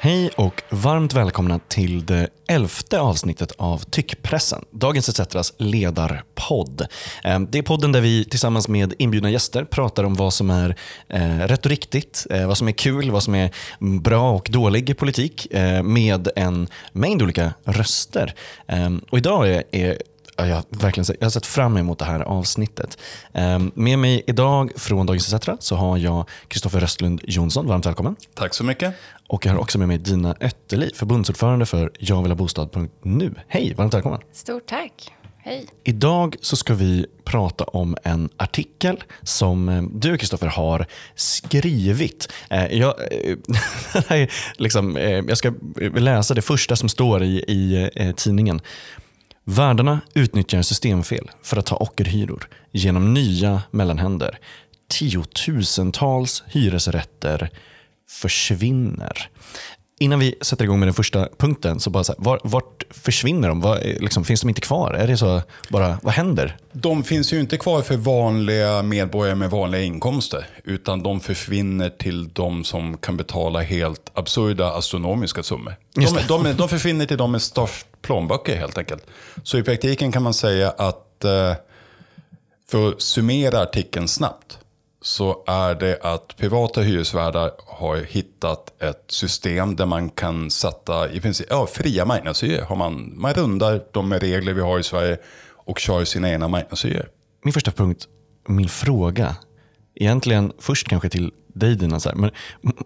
Hej och varmt välkomna till det elfte avsnittet av Tyckpressen, Dagens ETCs ledarpodd. Ehm, det är podden där vi tillsammans med inbjudna gäster pratar om vad som är eh, rätt och riktigt, eh, vad som är kul, vad som är bra och dålig politik eh, med en mängd olika röster. Ehm, och idag är, jag, har verkligen, jag har sett fram emot det här avsnittet. Ehm, Med mig idag från Dagens ETC så har jag Kristoffer Röstlund Jonsson. Varmt välkommen. Tack så mycket. Och jag har också med mig Dina Ötterli, förbundsordförande för Jag vill ha bostad.nu. Hej, varmt välkommen. Stort tack. Hej. Idag så ska vi prata om en artikel som eh, du, Kristoffer, har skrivit. Eh, Jag, eh, liksom, jag ska läsa det första som står i, i tidningen. Värdarna utnyttjar systemfel för att ta ockerhyror genom nya mellanhänder. Tiotusentals hyresrätter försvinner. Innan vi sätter igång med den första punkten, så bara så här, var, vart försvinner de? Var, liksom, finns de inte kvar? Är det så, bara, vad händer? De finns ju inte kvar för vanliga medborgare med vanliga inkomster. Utan de försvinner till de som kan betala helt absurda astronomiska summor. De, det. de, de försvinner till de med störst plånböcker helt enkelt. Så i praktiken kan man säga att, eh, för att summera artikeln snabbt, så är det att privata hyresvärdar har hittat ett system där man kan sätta i princip ja, fria marknadshyror. Har man, man rundar de regler vi har i Sverige och kör sina egna marknadshyror. Min första punkt, min fråga. Egentligen först kanske till dig Dina. Så här, men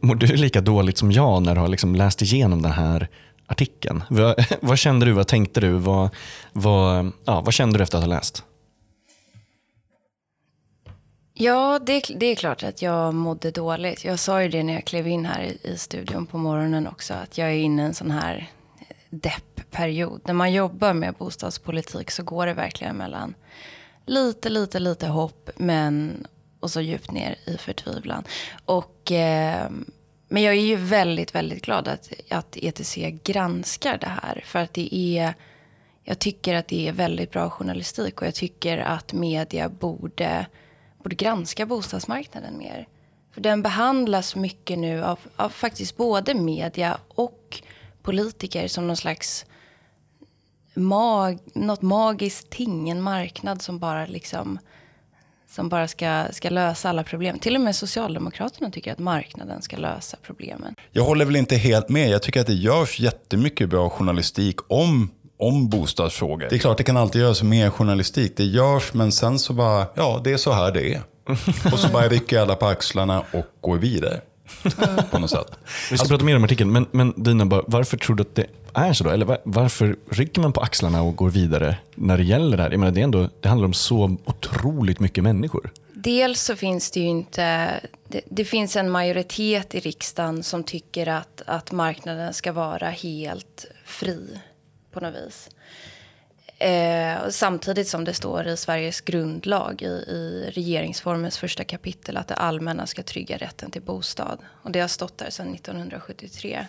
mår du lika dåligt som jag när du har liksom läst igenom den här artikeln? Vad, vad kände du? Vad tänkte du? Vad, vad, ja, vad kände du efter att ha läst? Ja, det, är- det är klart att jag mådde dåligt. Jag sa ju det när jag klev in här i, i studion på morgonen också. Att jag är inne i en sån här eh, deppperiod. När man jobbar med bostadspolitik så går det verkligen mellan lite, lite, lite hopp men och så djupt ner i förtvivlan. Och, eh, men jag är ju väldigt, väldigt glad att, att ETC granskar det här. För att det är, jag tycker att det är väldigt bra journalistik och jag tycker att media borde, borde granska bostadsmarknaden mer. För den behandlas mycket nu av, av faktiskt både media och politiker som någon slags mag, något magiskt ting, en marknad som bara liksom som bara ska, ska lösa alla problem. Till och med Socialdemokraterna tycker att marknaden ska lösa problemen. Jag håller väl inte helt med. Jag tycker att det görs jättemycket bra journalistik om, om bostadsfrågor. Det är klart det kan alltid göras mer journalistik. Det görs, men sen så bara, ja det är så här det är. Och så bara rycker alla på axlarna och går vidare. På något sätt. Vi ska prata mer om artikeln, men, men Dina, bara, varför tror du att det är så? Då? Eller var, varför rycker man på axlarna och går vidare när det gäller det här? Jag menar, det, är ändå, det handlar om så otroligt mycket människor. Dels så finns det ju inte... Det, det finns en majoritet i riksdagen som tycker att, att marknaden ska vara helt fri på något vis. Eh, samtidigt som det står i Sveriges grundlag i, i regeringsformens första kapitel att det allmänna ska trygga rätten till bostad. Och det har stått där sedan 1973.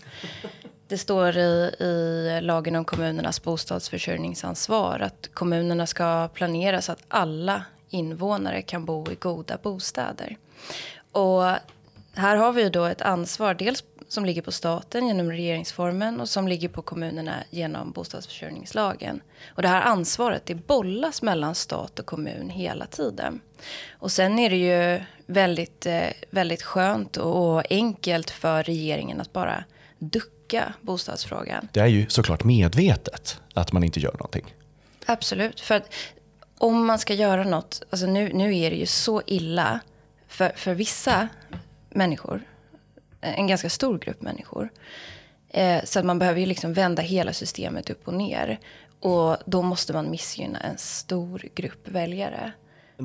Det står i, i lagen om kommunernas bostadsförsörjningsansvar att kommunerna ska planera så att alla invånare kan bo i goda bostäder. Och här har vi ju då ett ansvar, dels som ligger på staten genom regeringsformen och som ligger på kommunerna genom bostadsförsörjningslagen. Och det här ansvaret det bollas mellan stat och kommun hela tiden. Och sen är det ju väldigt, eh, väldigt skönt och enkelt för regeringen att bara ducka bostadsfrågan. Det är ju såklart medvetet att man inte gör någonting. Absolut. För att om man ska göra något, alltså nu, nu är det ju så illa för, för vissa människor, Eh, en ganska stor grupp människor. Eh, så att man behöver ju liksom vända hela systemet upp och ner. Och då måste man missgynna en stor grupp väljare.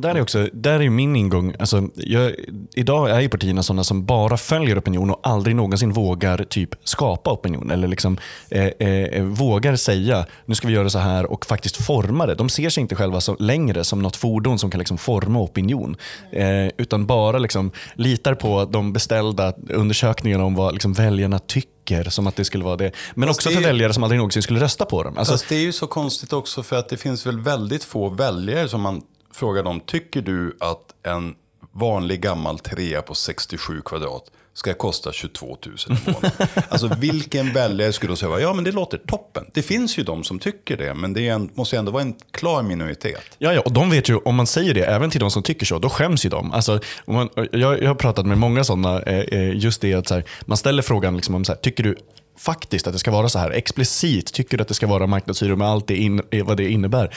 Där är, också, där är min ingång. Alltså, jag, idag är ju partierna sådana som bara följer opinion och aldrig någonsin vågar typ skapa opinion. Eller liksom, eh, eh, vågar säga nu ska vi göra så här och faktiskt forma det. De ser sig inte själva som, längre som något fordon som kan liksom forma opinion. Eh, utan bara liksom litar på de beställda undersökningarna om vad liksom väljarna tycker som att det skulle vara det. Men Fast också det för är- väljare som aldrig någonsin skulle rösta på dem. Alltså, Fast det är ju så konstigt också för att det finns väl väldigt få väljare som man frågar dem. Tycker du att en vanlig gammal trea på 67 kvadrat ska kosta 22 000 i månaden? alltså vilken väljare skulle då säga ja men det låter toppen. Det finns ju de som tycker det men det en, måste ju ändå vara en klar minoritet. Ja, ja, och de vet ju, om man säger det även till de som tycker så, då skäms ju de. Alltså, man, jag, jag har pratat med många sådana, eh, eh, just det att så här, man ställer frågan, liksom om så här, tycker du faktiskt att det ska vara så här explicit? Tycker du att det ska vara marknadshyror med allt det in, eh, vad det innebär?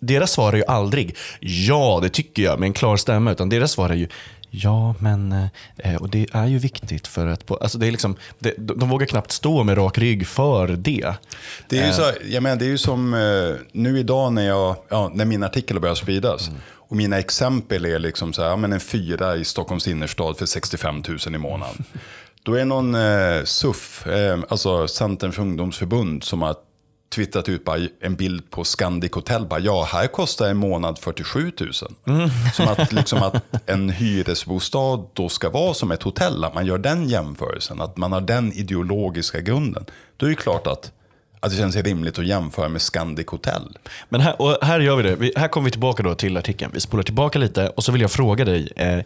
Deras svar är ju aldrig, ja det tycker jag med en klar stämma, utan deras svar är ju, Ja, men eh, och det är ju viktigt för att... Alltså det är liksom, det, de, vågar knappt stå med rak rygg för det. Det är ju, så, jag menar, det är ju som eh, nu idag när, jag, ja, när min artikel börjar spridas. Och mina exempel är liksom så här, ja, men en fyra i Stockholms innerstad för 65 000 i månaden. Då är någon eh, SUF, eh, alltså Centerns ungdomsförbund, som har twittrat ut bara en bild på Scandic Hotel. Bara, ja, här kostar en månad 47 000. Som att, liksom, att en hyresbostad då ska vara som ett hotell. Att man gör den jämförelsen. Att man har den ideologiska grunden. Då är det klart att, att det känns rimligt att jämföra med Scandic Hotel. Men här, och här gör vi det. Vi, här kommer vi tillbaka då till artikeln. Vi spolar tillbaka lite och så vill jag fråga dig. Eh,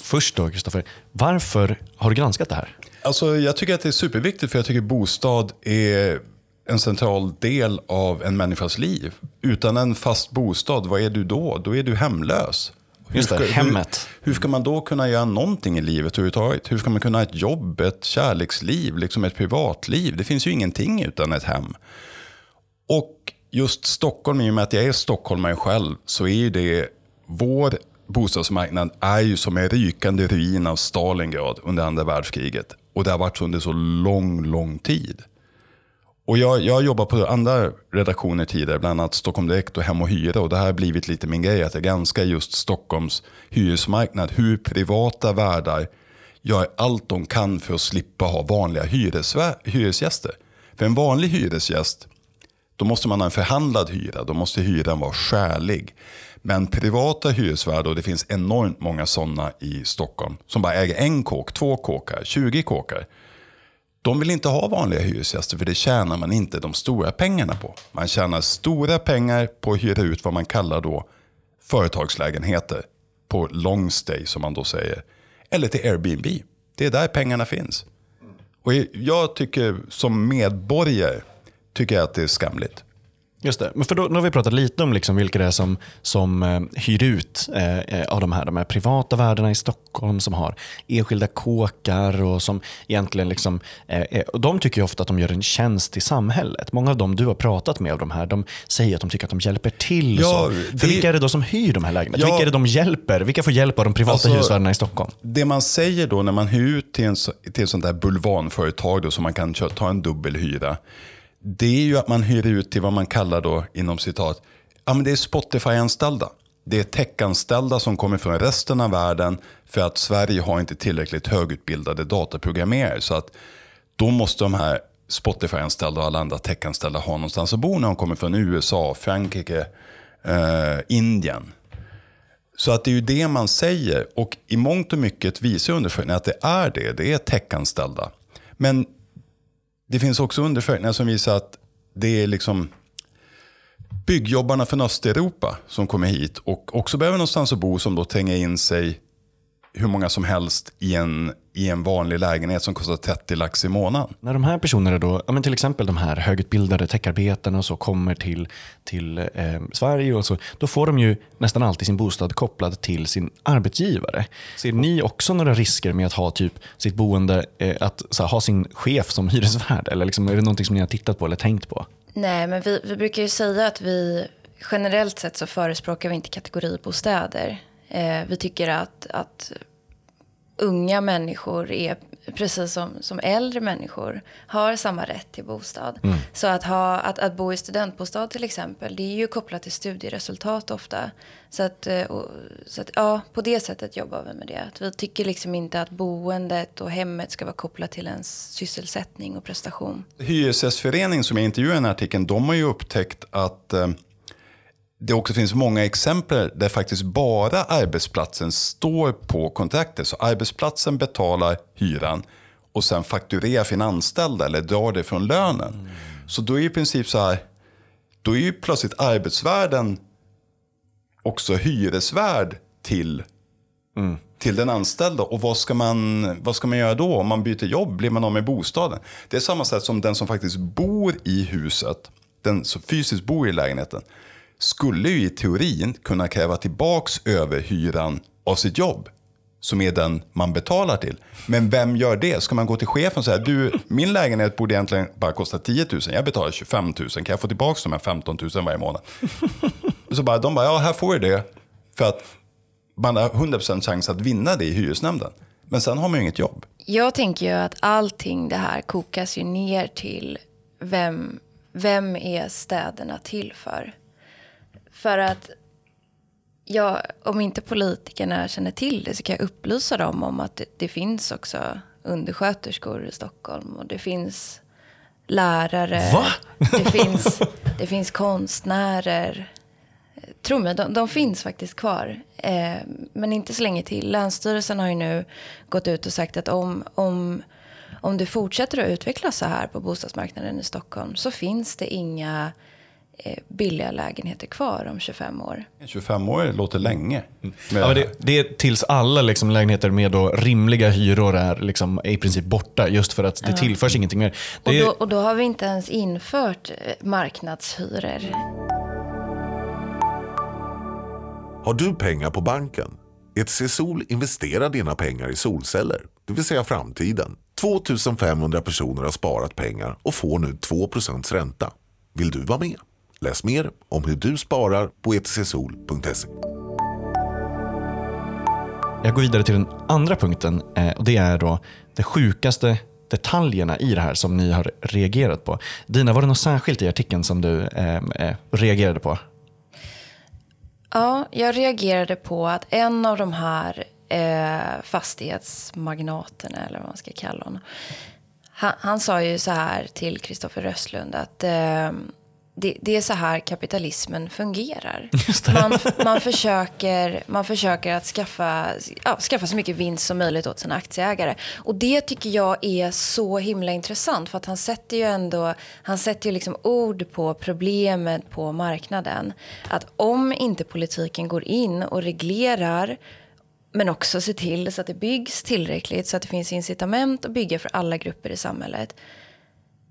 först då, Kristoffer. Varför har du granskat det här? Alltså, jag tycker att det är superviktigt för jag tycker bostad är en central del av en människas liv. Utan en fast bostad, vad är du då? Då är du hemlös. Hur Just det, ska- hemmet. Hur, hur ska man då kunna göra någonting i livet överhuvudtaget? Hur ska man kunna ha ett jobb, ett kärleksliv, liksom ett privatliv? Det finns ju ingenting utan ett hem. Och just Stockholm, i och med att jag är stockholmare själv, så är ju det, vår bostadsmarknad är ju som en rykande ruin av Stalingrad under andra världskriget. Och det har varit så under så lång, lång tid. Och jag, jag jobbar på andra redaktioner tidigare, bland annat Stockholm Direkt och Hem och Hyra. Och det här har blivit lite min grej, att jag granskar just Stockholms hyresmarknad. Hur privata värdar gör allt de kan för att slippa ha vanliga hyresgäster. För en vanlig hyresgäst, då måste man ha en förhandlad hyra. Då måste hyran vara skälig. Men privata hyresvärdar, och det finns enormt många sådana i Stockholm, som bara äger en kåk, två kåkar, 20 kåkar. De vill inte ha vanliga hyresgäster för det tjänar man inte de stora pengarna på. Man tjänar stora pengar på att hyra ut vad man kallar då företagslägenheter på long stay som man då säger. Eller till Airbnb. Det är där pengarna finns. Och jag tycker som medborgare tycker jag att det är skamligt. Just det. Men för då, nu har vi pratat lite om liksom vilka det är som, som eh, hyr ut eh, eh, av de här, de här privata värdarna i Stockholm som har enskilda kåkar och som egentligen liksom, eh, eh, och de tycker ofta att de gör en tjänst i samhället. Många av dem du har pratat med av de här, de säger att de tycker att de hjälper till. Ja, det- vilka är det då som hyr de här lägenheterna? Ja. Vilka är det de hjälper? Vilka får hjälp av de privata Alltså- hyresvärdarna i Stockholm? Det man säger då när man hyr ut till, en, så- till ett sånt där bulvanföretag då, som man kan ta en dubbelhyra. Det är ju att man hyr ut till vad man kallar då inom citat, ja men det är Spotify-anställda. Det är tech-anställda som kommer från resten av världen för att Sverige har inte tillräckligt högutbildade dataprogrammerare. Så att då måste de här Spotify-anställda och alla andra tech-anställda ha någonstans att bo när de kommer från USA, Frankrike, eh, Indien. Så att det är ju det man säger. Och i mångt och mycket visar undersökningen att det är det. Det är tech-anställda. Men det finns också undersökningar som visar att det är liksom byggjobbarna från Östeuropa som kommer hit och också behöver någonstans att bo som då tränger in sig hur många som helst i en, i en vanlig lägenhet som kostar 30 lax i månaden. När de här personerna då, ja men till exempel de här högutbildade techarbetarna och så kommer till, till eh, Sverige och så, då får de ju nästan alltid sin bostad kopplad till sin arbetsgivare. Ser ni också några risker med att ha typ sitt boende, eh, att så här, ha sin chef som hyresvärd? Eller liksom, är det någonting som ni har tittat på eller tänkt på? Nej, men vi, vi brukar ju säga att vi generellt sett så förespråkar vi inte kategoribostäder. Eh, vi tycker att, att unga människor är precis som, som äldre människor, har samma rätt till bostad. Mm. Så att, ha, att, att bo i studentbostad till exempel, det är ju kopplat till studieresultat ofta. Så att, eh, och, så att ja, på det sättet jobbar vi med det. Att vi tycker liksom inte att boendet och hemmet ska vara kopplat till ens sysselsättning och prestation. Hyresgästföreningen som jag intervjuade i den här artikeln, de har ju upptäckt att eh, det också finns många exempel där faktiskt bara arbetsplatsen står på kontraktet. Så arbetsplatsen betalar hyran och sen fakturerar sin anställda eller drar det från lönen. Mm. Så då är i princip så här, då är ju plötsligt arbetsvärden också hyresvärd till, mm. till den anställda. Och vad ska, man, vad ska man göra då? Om man byter jobb, blir man av med bostaden? Det är samma sätt som den som faktiskt bor i huset, den som fysiskt bor i lägenheten, skulle ju i teorin kunna kräva tillbaks överhyran av sitt jobb som är den man betalar till. Men vem gör det? Ska man gå till chefen och säga du, min lägenhet borde egentligen bara kosta 10 000, jag betalar 25 000, kan jag få tillbaka de här 15 000 varje månad? så bara, de bara, ja här får du det. För att man har 100% chans att vinna det i hyresnämnden. Men sen har man ju inget jobb. Jag tänker ju att allting det här kokas ju ner till vem, vem är städerna till för? För att ja, om inte politikerna känner till det så kan jag upplysa dem om att det, det finns också undersköterskor i Stockholm och det finns lärare. Va? Det finns, det finns konstnärer. Tro mig, de, de finns faktiskt kvar. Eh, men inte så länge till. Länsstyrelsen har ju nu gått ut och sagt att om, om, om det fortsätter att utvecklas så här på bostadsmarknaden i Stockholm så finns det inga billiga lägenheter kvar om 25 år. 25 år låter länge. Mm. Ja, men det, det, är tills alla liksom lägenheter med då rimliga hyror är liksom i princip borta. Just för att det ja. tillförs ingenting mer. Det och, då, och då har vi inte ens infört eh, marknadshyror. Har du pengar på banken? ETC Sol investerar dina pengar i solceller, det vill säga framtiden. 2500 personer har sparat pengar och får nu 2% ränta. Vill du vara med? Läs mer om hur du sparar på etcsol.se. Jag går vidare till den andra punkten eh, och det är då de sjukaste detaljerna i det här som ni har reagerat på. Dina, var det något särskilt i artikeln som du eh, eh, reagerade på? Ja, jag reagerade på att en av de här eh, fastighetsmagnaterna, eller vad man ska kalla honom, han, han sa ju så här till Kristoffer Röstlund att eh, det, det, är så här kapitalismen fungerar. Man, man, försöker, man försöker att skaffa, ja, skaffa så mycket vinst som möjligt åt sina aktieägare. Och det tycker jag är så himla intressant. För att han sätter ju ändå han sätter ju liksom ord på problemet på marknaden. Att om inte politiken går in och reglerar men också ser till så att det byggs tillräckligt så att det finns incitament att bygga för alla grupper i samhället.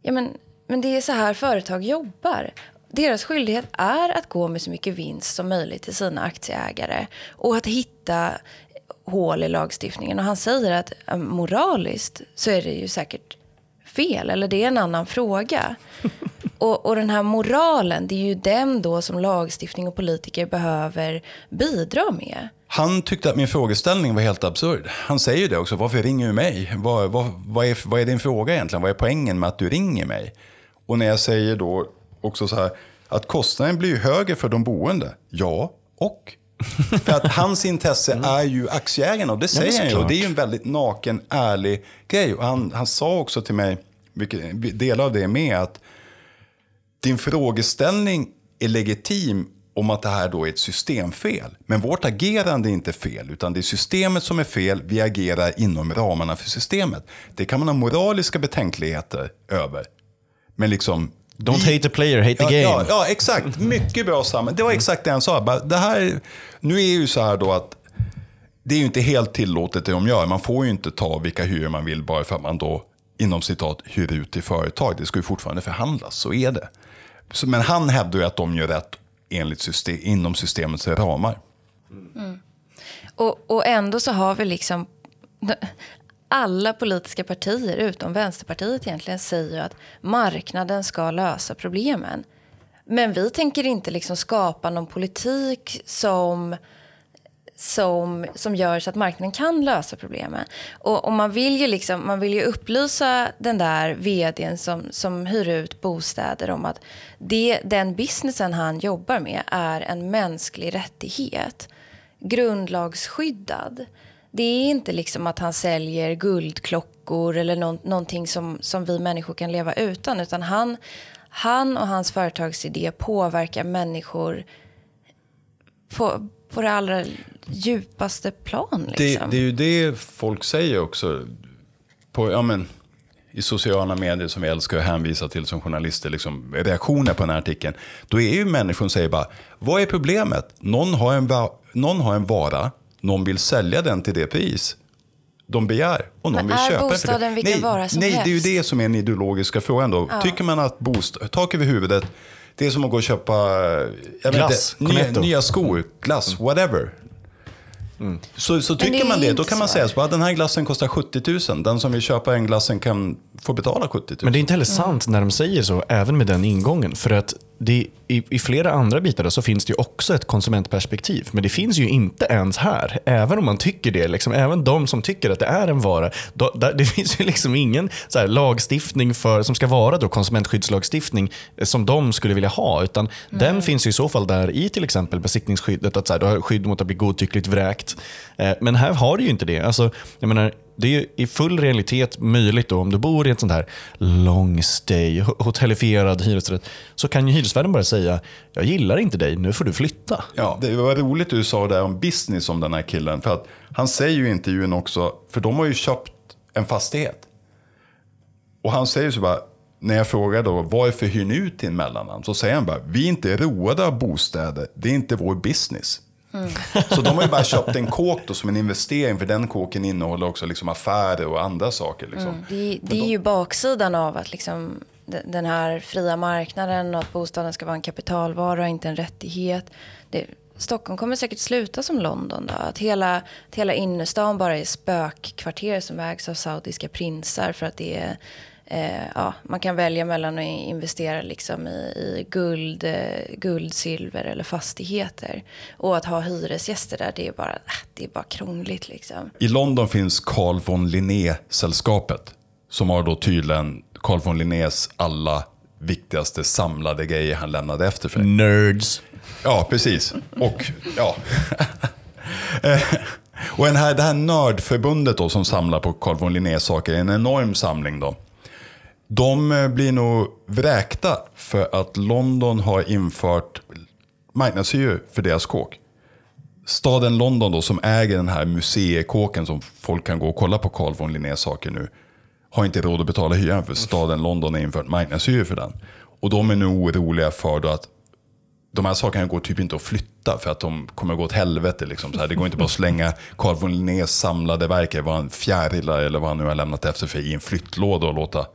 Ja, men men det är så här företag jobbar. Deras skyldighet är att gå med så mycket vinst som möjligt till sina aktieägare och att hitta hål i lagstiftningen. Och han säger att moraliskt så är det ju säkert fel, eller det är en annan fråga. Och, och den här moralen, det är ju den då som lagstiftning och politiker behöver bidra med. Han tyckte att min frågeställning var helt absurd. Han säger det också, varför ringer du mig? Vad, vad, vad, är, vad är din fråga egentligen? Vad är poängen med att du ringer mig? Och när jag säger då också så här att kostnaden blir högre för de boende. Ja, och? för att hans intresse mm. är ju aktieägarna och det säger ja, han ju. Och det är ju en väldigt naken, ärlig grej. Och han, han sa också till mig, vilket, delar av det med, att din frågeställning är legitim om att det här då är ett systemfel. Men vårt agerande är inte fel, utan det är systemet som är fel. Vi agerar inom ramarna för systemet. Det kan man ha moraliska betänkligheter över. Men liksom... Don't vi, hate the player, hate the ja, game. Ja, ja, exakt. Mycket bra Sam. Det var exakt det han sa. Det här, nu är ju så här då att det är ju inte helt tillåtet det de gör. Man får ju inte ta vilka hyror man vill bara för att man då inom citat hyr ut till företag. Det ska ju fortfarande förhandlas, så är det. Så, men han hävdar ju att de gör rätt enligt system, inom systemets ramar. Mm. Och, och ändå så har vi liksom alla politiska partier utom Vänsterpartiet egentligen säger att marknaden ska lösa problemen. Men vi tänker inte liksom skapa någon politik som, som, som gör så att marknaden kan lösa problemen. Och, och, man, vill ju liksom, man vill ju upplysa den där vdn som, som hyr ut bostäder om att det, den businessen han jobbar med är en mänsklig rättighet. Grundlagsskyddad. Det är inte liksom att han säljer guldklockor eller no någonting som, som vi människor kan leva utan. Utan han, han och hans företagsidé påverkar människor på, på det allra djupaste plan. Liksom. Det, det, är ju det folk säger också. På, ja, men, I sociala medier som vi älskar att hänvisa till som journalister, liksom, reaktioner på den här artikeln. Då är ju människor som säger bara, vad är problemet? Någon har en, någon har en vara, någon vill sälja den till det pris de begär. Och någon Men vill köpa för det. vilken nej, vara som nej, helst? det är ju det som är den ideologiska frågan då. Ja. Tycker man att bostad, tak över huvudet, det är som att gå och köpa jag glass, inte, nya, nya, skor, glass, whatever. Mm. Så, så tycker man det, då kan man säga att den här glassen kostar 70 000. Den som vill köpa en glassen kan få betala 70 000. Men det är inte heller sant när de säger så, även med den ingången. För att det, i, i, flera andra bitar så finns det också ett konsumentperspektiv. Men det finns ju inte ens här. Även om man tycker det. Liksom, även de som tycker att det är en vara. Då, där, det finns ju liksom ingen så här, lagstiftning för, som ska vara då konsumentskyddslagstiftning eh, som de skulle vilja ha. Utan mm. Den finns i så fall där i till exempel besiktningsskyddet. Att så här, du har skydd mot att bli godtyckligt vräkt direkt. Eh, men här har du ju inte det. Alltså, jag menar, det är i full realitet möjligt då, om du bor i ett sånt här long stay, hotellifierad hyresrätt, så kan ju hyresvärden bara säga, jag gillar inte dig, nu får du flytta. Ja, det var roligt du sa där om business om den här killen. För att han säger ju i intervjun också, för de har ju köpt en fastighet. Och han säger så bara, när jag frågar då, varför hyr ni ut till en mellannamn? Så säger han bara, vi är inte roade av bostäder, det är inte vår business. Mm. Så de har ju bara köpt en kåk då som en investering för den kåken innehåller också liksom affärer och andra saker. Liksom. Mm. Det, det, är ju baksidan av att liksom, den här fria marknaden och att bostaden ska vara en kapitalvara och inte en rättighet. Det, Stockholm kommer säkert sluta som London. Då. Att hela, att hela innerstan bara är spökkvarter som ägs av saudiska prinsar för att det är eh, ja, man kan välja mellan att investera liksom i, i guld, eh, guld, silver eller fastigheter. Och att ha hyresgäster där, det är bara, äh, det är bara krångligt. Liksom. I London finns Carl von Linné-sällskapet. Som har då tydligen Carl von Linnés alla viktigaste samlade grejer han lämnade efter sig. Nerds. Ja, precis. Och ja. Eh, och den här, det här nördförbundet då som samlar på Carl von Linnés saker är en enorm samling. då. De eh, blir nog vräkta för att London har infört marknadshyror för deras kåk. Staden London då, som äger den här museikåken som folk kan gå och kolla på Carl von Linnés saker nu. Har inte råd att betala hyran för staden London har infört marknadshyror för den. Och de är nu oroliga för att de här sakerna går typ inte att flytta för att de kommer att gå åt helvete. Liksom. Så här, det går inte bara att slänga Carl von Linnés samlade verk, vad han fjärilar eller vad han nu har lämnat efter sig i en flyttlåda och låta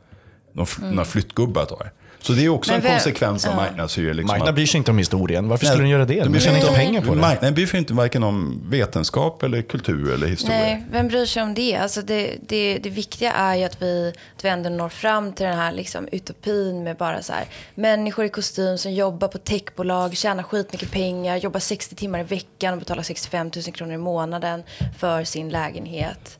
några flyttgubbar tar. Så det är också Men en konsekvens av marknadshyror. Liksom Marknaden bryr sig inte om historien. Varför skulle den göra det? De tjänar inte pengar på det. Marknaden bryr sig inte varken om vetenskap, eller kultur eller historia. Nej, vem bryr sig om det? Alltså det, det, det viktiga är ju att vi, att vi ändå når fram till den här liksom utopin med bara så här, människor i kostym som jobbar på techbolag, tjänar skitmycket pengar, jobbar 60 timmar i veckan och betalar 65 000 kronor i månaden för sin lägenhet.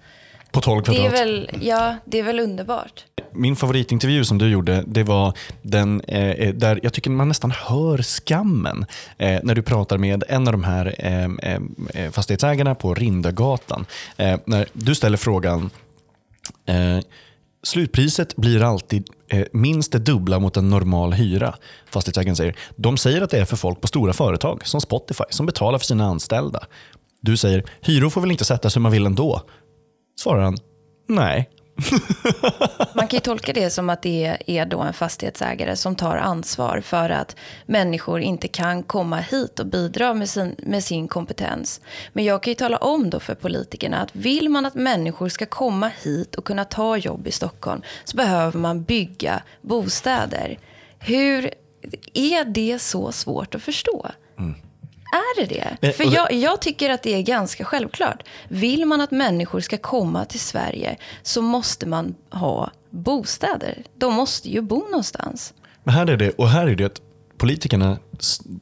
På 12 kvadrat. Det är väl, ja, det är väl underbart. Min favoritintervju som du gjorde, det var den eh, eh, där jag tycker man nästan hör skammen eh, när du pratar med en av de här eh, eh, eh fastighetsägarna på Rindagatan. Eh, när du ställer frågan Slutpriset blir alltid minst det dubbla mot en normal hyra. Fastighetsägaren säger, de säger att det är för folk på stora företag som Spotify som betalar för sina anställda. Du säger, hyror får väl inte sättas hur man vill ändå? Svarar han, nej. Man kan ju tolka det som att det är då en fastighetsägare som tar ansvar för att människor inte kan komma hit och bidra med sin, med sin kompetens. Men jag kan ju tala om då för politikerna att vill man att människor ska komma hit och kunna ta jobb i Stockholm så behöver man bygga bostäder. Hur är det så svårt att förstå? Mm. Är det det? För jag, jag, tycker att det är ganska självklart. Vill man att människor ska komma till Sverige så måste man ha bostäder. De måste ju bo någonstans. Men här är det, och här är det politikerna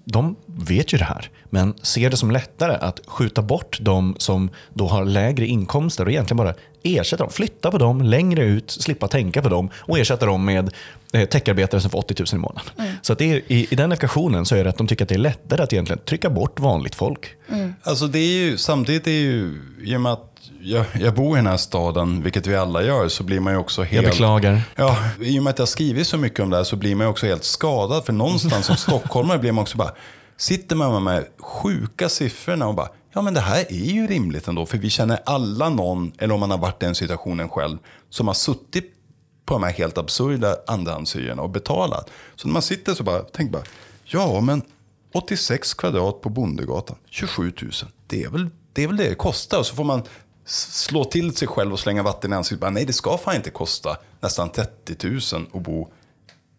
de vet ju det här, men ser det som lättare att skjuta bort de som då har lägre inkomster och egentligen bara ersätta dem. Flytta på dem längre ut, slippa tänka på dem och ersätta dem med eh, techarbetare som får 80 000 i månaden. Mm. Så att det är, i, i den ekvationen så är det att de tycker att det är lättare att egentligen trycka bort vanligt folk. Mm. Alltså det är ju, samtidigt är ju, i och med att jag, jag, bor i den här staden, vilket vi alla gör, så blir man ju också helt... Jag beklagar. Ja, i och med att jag skrivit så mycket om det här så blir man ju också helt skadad. För någonstans som stockholmare blir man också bara, sitter man med de här sjuka siffrorna och bara, ja men det här är ju rimligt ändå. För vi känner alla någon, eller om man har varit i den situationen själv, som har suttit på de här helt absurda andrahandshyrorna och betalat. Så när man sitter så bara, tänk bara, ja men 86 kvadrat på Bondegatan, 27 000. Det är väl det är väl det det kostar. Och så får man slå till sig själv och slänga vatten i ansiktet. Nej, det ska fan inte kosta nästan 30 000 att bo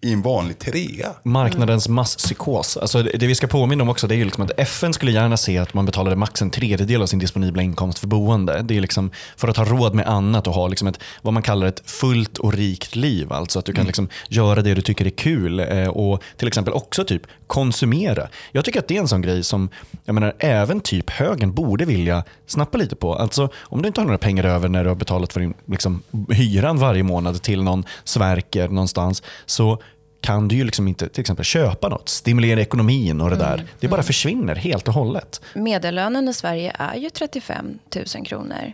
i en vanlig trea. Marknadens masspsykos. Alltså det vi ska påminna om också det är liksom att FN skulle gärna se att man betalade max en tredjedel av sin disponibla inkomst för boende. Det är liksom för att ha råd med annat och ha liksom ett, vad man kallar ett fullt och rikt liv. Alltså att du kan mm. liksom göra det du tycker är kul eh, och till exempel också typ konsumera. Jag tycker att det är en sån grej som jag menar, även typ högern borde vilja snappa lite på. Alltså om du inte har några pengar över när du har betalat för din liksom, hyran varje månad till någon sverker någonstans så kan du ju liksom inte till exempel köpa något, stimulera ekonomin och det mm. där. Det bara mm. försvinner helt och hållet. Medellönen i Sverige är ju 35 000 kronor.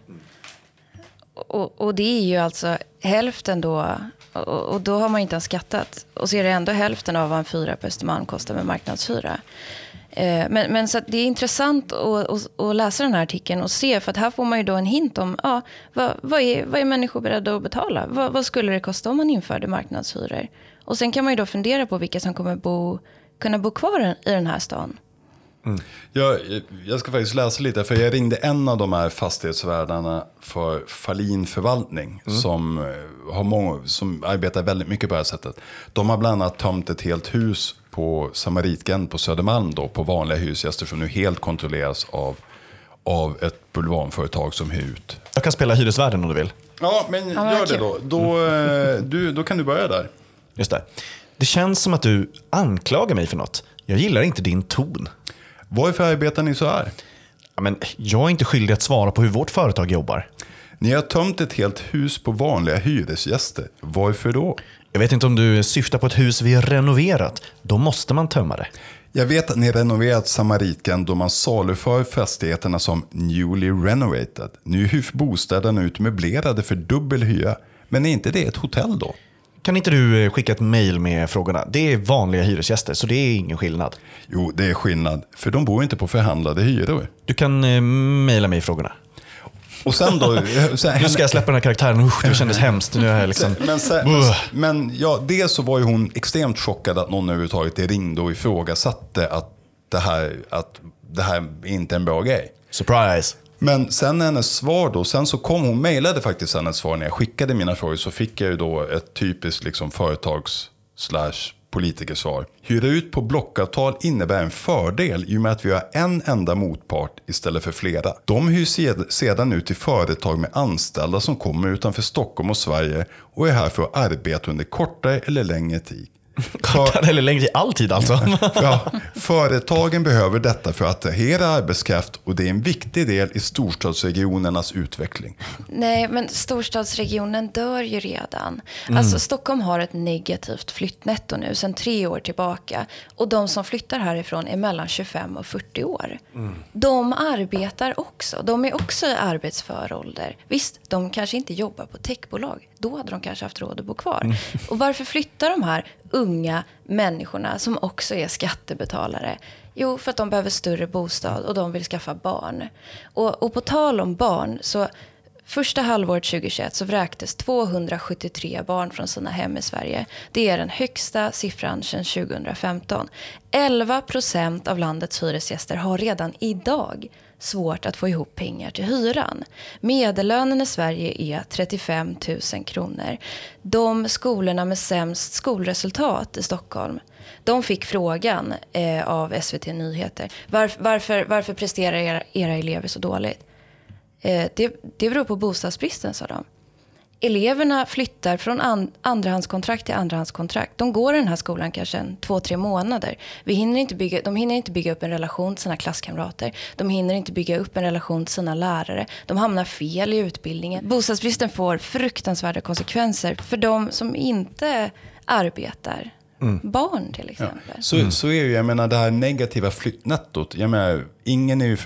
Och, och det är ju alltså hälften då, och, och, då har man inte ens skattat. Och så är det ändå hälften av vad en fyra på Östermalm kostar med marknadshyra. Eh, men, men så det är intressant att, att, att, läsa den här artikeln och se, för att här får man ju då en hint om ja, vad, vad, är, vad är människor beredda att betala? Vad, vad skulle det kosta om man införde marknadshyror? Och sen kan man ju då fundera på vilka som kommer bo, kunna bo kvar i den här stan. Mm. Jag, jag ska faktiskt läsa lite, för jag ringde en av de här fastighetsvärdarna för Falin förvaltning. Mm. Som, eh, har många, som arbetar väldigt mycket på det här sättet. De har bland annat tömt ett helt hus på Samaritgen på Södermalm då, på vanliga hyresgäster som nu helt kontrolleras av, av ett bulvanföretag som hyr ut. Jag kan spela hyresvärden om du vill. Ja, men ja, gör det då. Då, eh, du, då kan du börja där. Just det. Det känns som att du anklagar mig för något. Jag gillar inte din ton. Varför arbetar ni så här? Ja, men jag är inte skyldig att svara på hur vårt företag jobbar. Ni har tömt ett helt hus på vanliga hyresgäster. Varför då? Jag vet inte om du syftar på ett hus vi har renoverat. Då måste man tömma det. Jag vet att ni renoverat Samariken då man saluför fastigheterna som newly renovated. Nu hyrs bostäderna ut möblerade för dubbel hyra. Men är inte det ett hotell då? Kan inte du eh, skicka ett mail med frågorna? Det är vanliga hyresgäster, så det är ingen skillnad. Jo, det är skillnad. För de bor inte på förhandlade hyror. Du kan eh, mejla mig frågorna. Och sen då... Sen, nu ska jag släppa den här karaktären. Usch, det kändes hemskt. Nu är jag liksom... Men, sen, men, men ja, dels så var ju hon extremt chockad att någon överhuvudtaget ringde och ifrågasatte att det här, att det här är inte en bra grej. Surprise! Men sen hennes svar då, sen så kom hon, mejlade faktiskt hennes svar när jag skickade mina frågor så fick jag ju då ett typiskt liksom företags slash politikersvar. Hyra ut på blockavtal innebär en fördel i och med att vi har en enda motpart istället för flera. De hyrs sedan ut till företag med anställda som kommer utanför Stockholm och Sverige och är här för att arbeta under kortare eller längre tid. Kortare eller längre tid, alltid alltså. ja, företagen behöver detta för att attrahera arbetskraft och det är en viktig del i storstadsregionernas utveckling. Nej, men storstadsregionen dör ju redan. Mm. Alltså, Stockholm har ett negativt flyttnetto nu sedan tre år tillbaka. Och de som flyttar härifrån är mellan 25 och 40 år. Mm. De arbetar också. De är också i arbetsför ålder. Visst, de kanske inte jobbar på techbolag. Då hade de kanske haft råd att bo kvar. Mm. Och varför flyttar de här unga människorna som också är skattebetalare? Jo, för att de behöver större bostad och de vill skaffa barn. Och, och på tal om barn, så första halvåret 2021 så vräktes 273 barn från sina hem i Sverige. Det är den högsta siffran sedan 2015. 11 procent av landets hyresgäster har redan idag svårt att få ihop pengar till hyran. Medellönen i Sverige är 35 000 kronor. De skolorna med sämst skolresultat i Stockholm de fick frågan eh, av SVT Nyheter. Var, varför, varför presterar era, era elever så dåligt? Eh, det, det beror på bostadsbristen, sa de eleverna flyttar från an andrahandskontrakt till andrahandskontrakt. De går i den här skolan kanske en, två, tre månader. Vi hinner inte bygga, de hinner inte bygga upp en relation till sina klasskamrater. De hinner inte bygga upp en relation till sina lärare. De hamnar fel i utbildningen. Bostadsbristen får fruktansvärda konsekvenser för de som inte arbetar. Mm. Barn till exempel. Ja. Så, mm. så är det ju, jag menar det här negativa flyttnettot. Jag menar, ingen är ju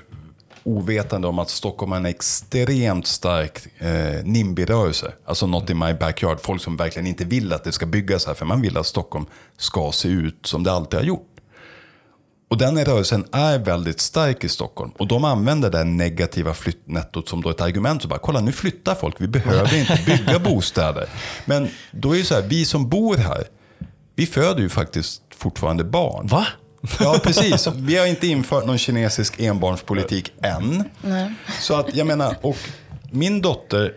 ovetande om att Stockholm har en extremt stark eh, NIMBY-rörelse. Alltså not in my backyard. Folk som verkligen inte vill att det ska byggas här. För man vill att Stockholm ska se ut som det alltid har gjort. Och den rörelsen är väldigt stark i Stockholm. Och de använder det negativa flyttnettot som då ett argument. Så bara, kolla nu flyttar folk, vi behöver inte bygga bostäder. Men då är det så här, vi som bor här, vi föder ju faktiskt fortfarande barn. Va? Ja, precis. Vi har inte infört någon kinesisk enbarnspolitik än. Nej. Så att jag menar, och min dotter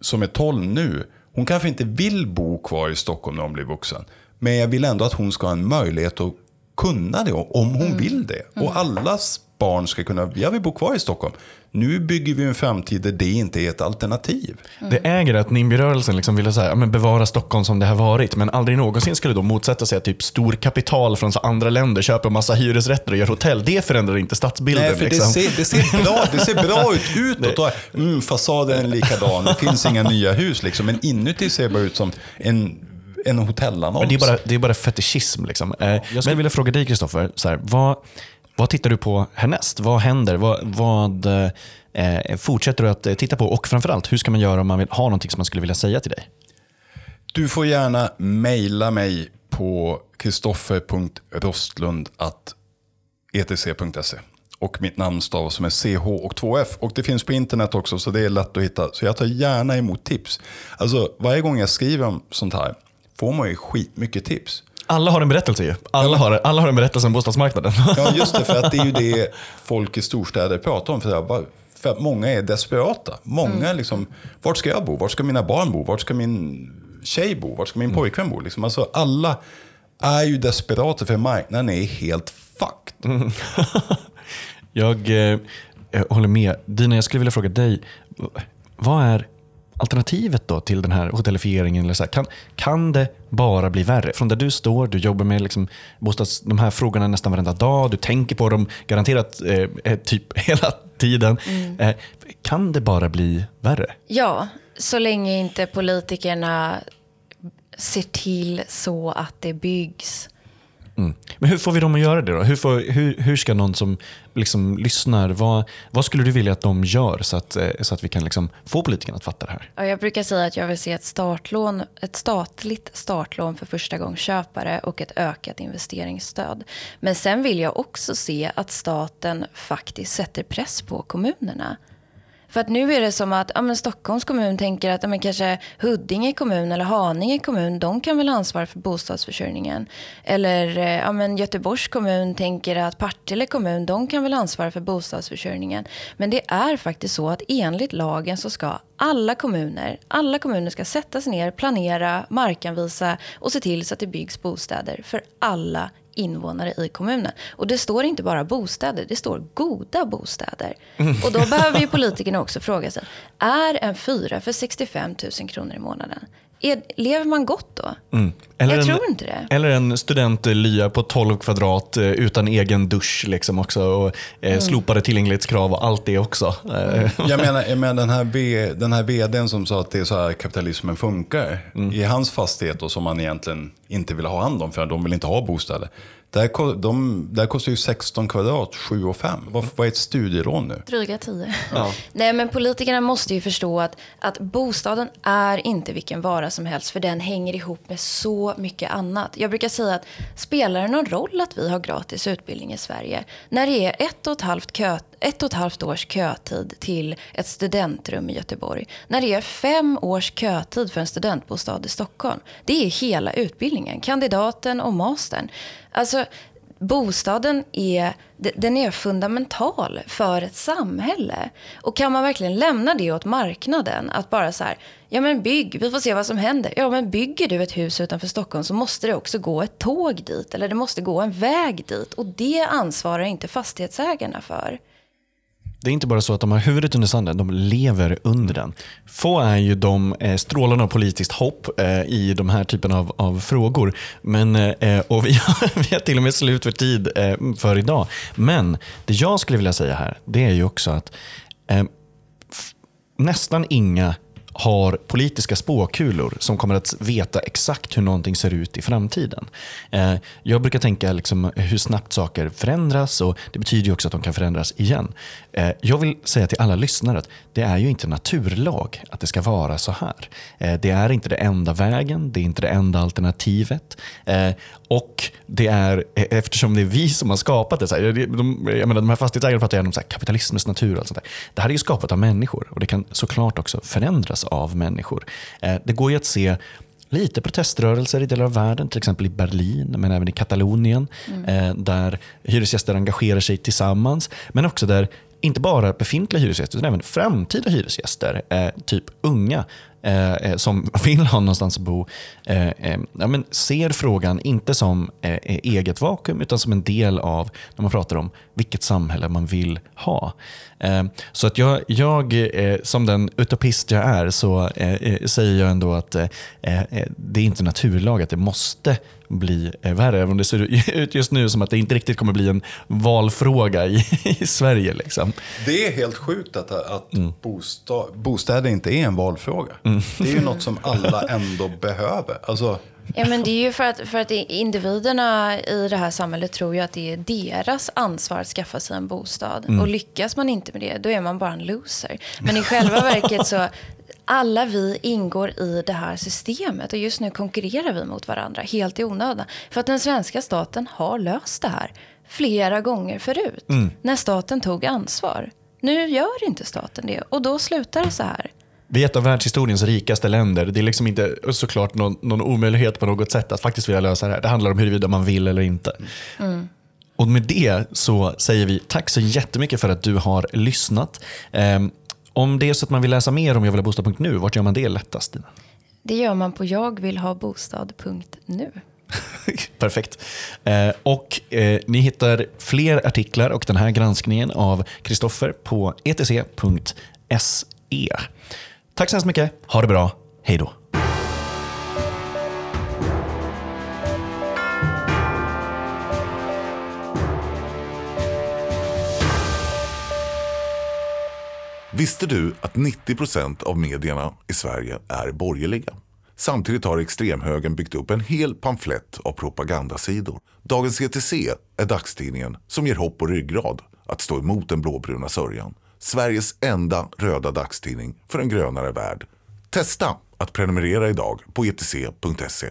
som är 12 nu, hon kanske inte vill bo kvar i Stockholm när hon blir vuxen. Men jag vill ändå att hon ska ha en möjlighet att kunna det om hon mm. vill det. Och mm. allas barn ska kunna, jag vill bo kvar i Stockholm. Nu bygger vi en framtid där det inte är ett alternativ. Mm. Det äger att NIMBY-rörelsen liksom ville så här, men bevara Stockholm som det har varit, men aldrig någonsin skulle då motsätta sig att typ storkapital från andra länder köper massa hyresrätter och gör hotell. Det förändrar inte stadsbilden. Nej, för liksom. det, ser, det, ser bra, det ser bra ut utåt. Och, mm, fasaden är likadan, det finns inga nya hus. Liksom. Men inuti ser det bara ut som en en hotellannons. det är bara, det är bara fetischism. Liksom. Eh, jag skulle men, vilja fråga dig, Kristoffer. Vad, vad tittar du på härnäst? Vad händer? Vad, vad eh, fortsätter du att eh, titta på? Och framförallt, hur ska man göra om man vill ha någonting som man skulle vilja säga till dig? Du får gärna mejla mig på kristoffer.rostlund.etc.se och mitt namn stavas som är CH och 2F. Och det finns på internet också så det är lätt att hitta. Så jag tar gärna emot tips. Alltså varje gång jag skriver om sånt här får man ju skitmycket tips. Alla har en berättelse ju. Alla, har, alla har en berättelse om bostadsmarknaden. Ja, just det. För att det är ju det folk i storstäder pratar om. För, för att många är desperata. Många mm. liksom, vart ska jag bo? Vart ska mina barn bo? Vart ska min tjej bo? Vart ska min mm. pojkvän bo? Liksom, alltså, alla är ju desperata för marknaden är helt fucked. Mm. jag, eh, jag håller med. Dina, jag skulle vilja fråga dig. Vad är alternativet då till den här hotellifieringen? Eller så här, kan, kan det bara bli värre? Från där du står, du jobbar med liksom bostads, de här frågorna nästan varenda dag, du tänker på dem garanterat eh, eh, typ hela tiden. Mm. Eh, kan det bara bli värre? Ja, så länge inte politikerna ser till så att det byggs Mm. Men hur får vi dem att göra det då? Hur, får, hur, hur ska någon som liksom lyssnar, vad, vad skulle du vilja att de gör så att, eh, så att vi kan liksom få politikerna att fatta det här? Ja, jag brukar säga att jag vill se ett, startlån, ett statligt startlån för första köpare och ett ökat investeringsstöd. Men sen vill jag också se att staten faktiskt sätter press på kommunerna. För att nu är det som att ja, men Stockholms kommun tänker att ja, men kanske Huddinge kommun eller Haninge kommun, de kan väl ansvara för bostadsförsörjningen. Eller eh, ja, men Göteborgs kommun tänker att Partille kommun, de kan väl ansvara för bostadsförsörjningen. Men det är faktiskt så att enligt lagen så ska alla kommuner, alla kommuner ska sätta sig ner, planera, markanvisa och se till så att det byggs bostäder för alla invånare i kommunen. Och det står inte bara bostäder, det står goda bostäder. Och då behöver ju politikerna också fråga sig, är en fyra för 65 000 kronor i månaden, är, lever man gott då? Mm. Eller jag en, tror inte det. Eller en studentlya på 12 kvadrat eh, utan egen dusch liksom också. Och, eh, mm. Slopade tillgänglighetskrav och allt det också. Mm. jag menar, jag menar den, här v, den här vdn som sa att det är så här kapitalismen funkar. Mm. I hans fastighet och som man egentligen inte vill ha hand om för de vill inte ha bostäder. Där, de, där kostar ju 16 kvadrat 7 och 5. Vad, vad är ett studielån nu? Dryga 10. Ja. Nej, men politikerna måste ju förstå att, att bostaden är inte vilken vara som helst. För den hänger ihop med så mycket annat. Jag brukar säga att spelar det någon roll att vi har gratis utbildning i Sverige? När det är ett och ett halvt, kö, ett och ett halvt års kötid till ett studentrum i Göteborg. När det är fem års kötid för en studentbostad i Stockholm. Det är hela utbildningen, kandidaten och mastern. Alltså, bostaden är, den är fundamental för ett samhälle. Och kan man verkligen lämna det åt marknaden? Att bara så här, ja men bygg, vi får se vad som händer. Ja men bygger du ett hus utanför Stockholm så måste det också gå ett tåg dit. Eller det måste gå en väg dit. Och det ansvarar inte fastighetsägarna för. Det är inte bara så att de har huvudet under sanden, de lever under den. Få är ju de eh, strålarna av politiskt hopp eh, i de här typen av, av frågor. Men, eh, och vi har, vi har till och med slut för tid eh, för idag. Men det jag skulle vilja säga här, det är ju också att eh, nästan inga har politiska spåkulor som kommer att veta exakt hur någonting ser ut i framtiden. Eh, jag brukar tänka liksom hur snabbt saker förändras och det betyder ju också att de kan förändras igen. Eh, jag vill säga till alla lyssnare att det är ju inte naturlag att det ska vara så här. Eh, det är inte det enda vägen, det är inte det enda alternativet. Eh, och det är, eftersom det är vi som har skapat det, så här, de, jag menar, de här fastighetsägarna pratar gärna om så här, kapitalismens natur och allt sånt där. Det här är ju skapat av människor och det kan såklart också förändras av människor. Det går ju att se lite proteströrelser i delar av världen, till exempel i Berlin, men även i Katalonien, eh, där hyresgäster engagerar sig tillsammans, men också där inte bara befintliga hyresgäster, utan även framtida hyresgäster, eh, typ unga, eh, eh som vill ha någonstans att bo, eh, eh, ja, men ser frågan inte som eh, eh, eget vakuum, utan som en del av, när man pratar om vilket samhälle man vill ha. Eh, så att jag, jag eh, som den utopist jag är, så eh, säger jag ändå att det är inte naturlag att det måste bli värre. Även om det ser ut just nu som att det inte riktigt kommer bli en valfråga i, i Sverige. Liksom. Det är helt sjukt att, att bosta, bostäder inte är en valfråga. Det är ju något som alla ändå behöver. Alltså, Ja, men det är ju för att, för att individerna i det här samhället tror ju att det är deras ansvar att skaffa sig en bostad. Och lyckas man inte med det, då är man bara en loser. Men i själva verket så, alla vi ingår i det här systemet och just nu konkurrerar vi mot varandra helt i onödan. För att den svenska staten har löst det här flera gånger förut. När staten tog ansvar. Nu gör inte staten det och då slutar det så här. Vi är ett av världshistoriens rikaste länder. Det är liksom inte såklart någon, någon omöjlighet på något sätt att faktiskt vilja lösa det här. Det handlar om huruvida man vill eller inte. Och med det så säger vi tack så jättemycket för att du har lyssnat. Ehm, om det är så att man vill läsa mer om jag vill ha bostad.nu, vart gör man det lättast? Dina? Det gör man på jagvillhabostad.nu. Perfekt. Eh, och eh, Ni hittar fler artiklar och den här granskningen av Kristoffer på etc.se. Tack så hemskt mycket. Ha det bra. Hej då. Visste du att 90 procent av medierna i Sverige är borgerliga? Samtidigt har extremhögern byggt upp en hel pamflett av propagandasidor. Dagens ETC är dagstidningen som ger hopp och ryggrad att stå emot den blåbruna sörjan. Sveriges enda röda dagstidning för en grönare värld. Testa att prenumerera idag på etc.se.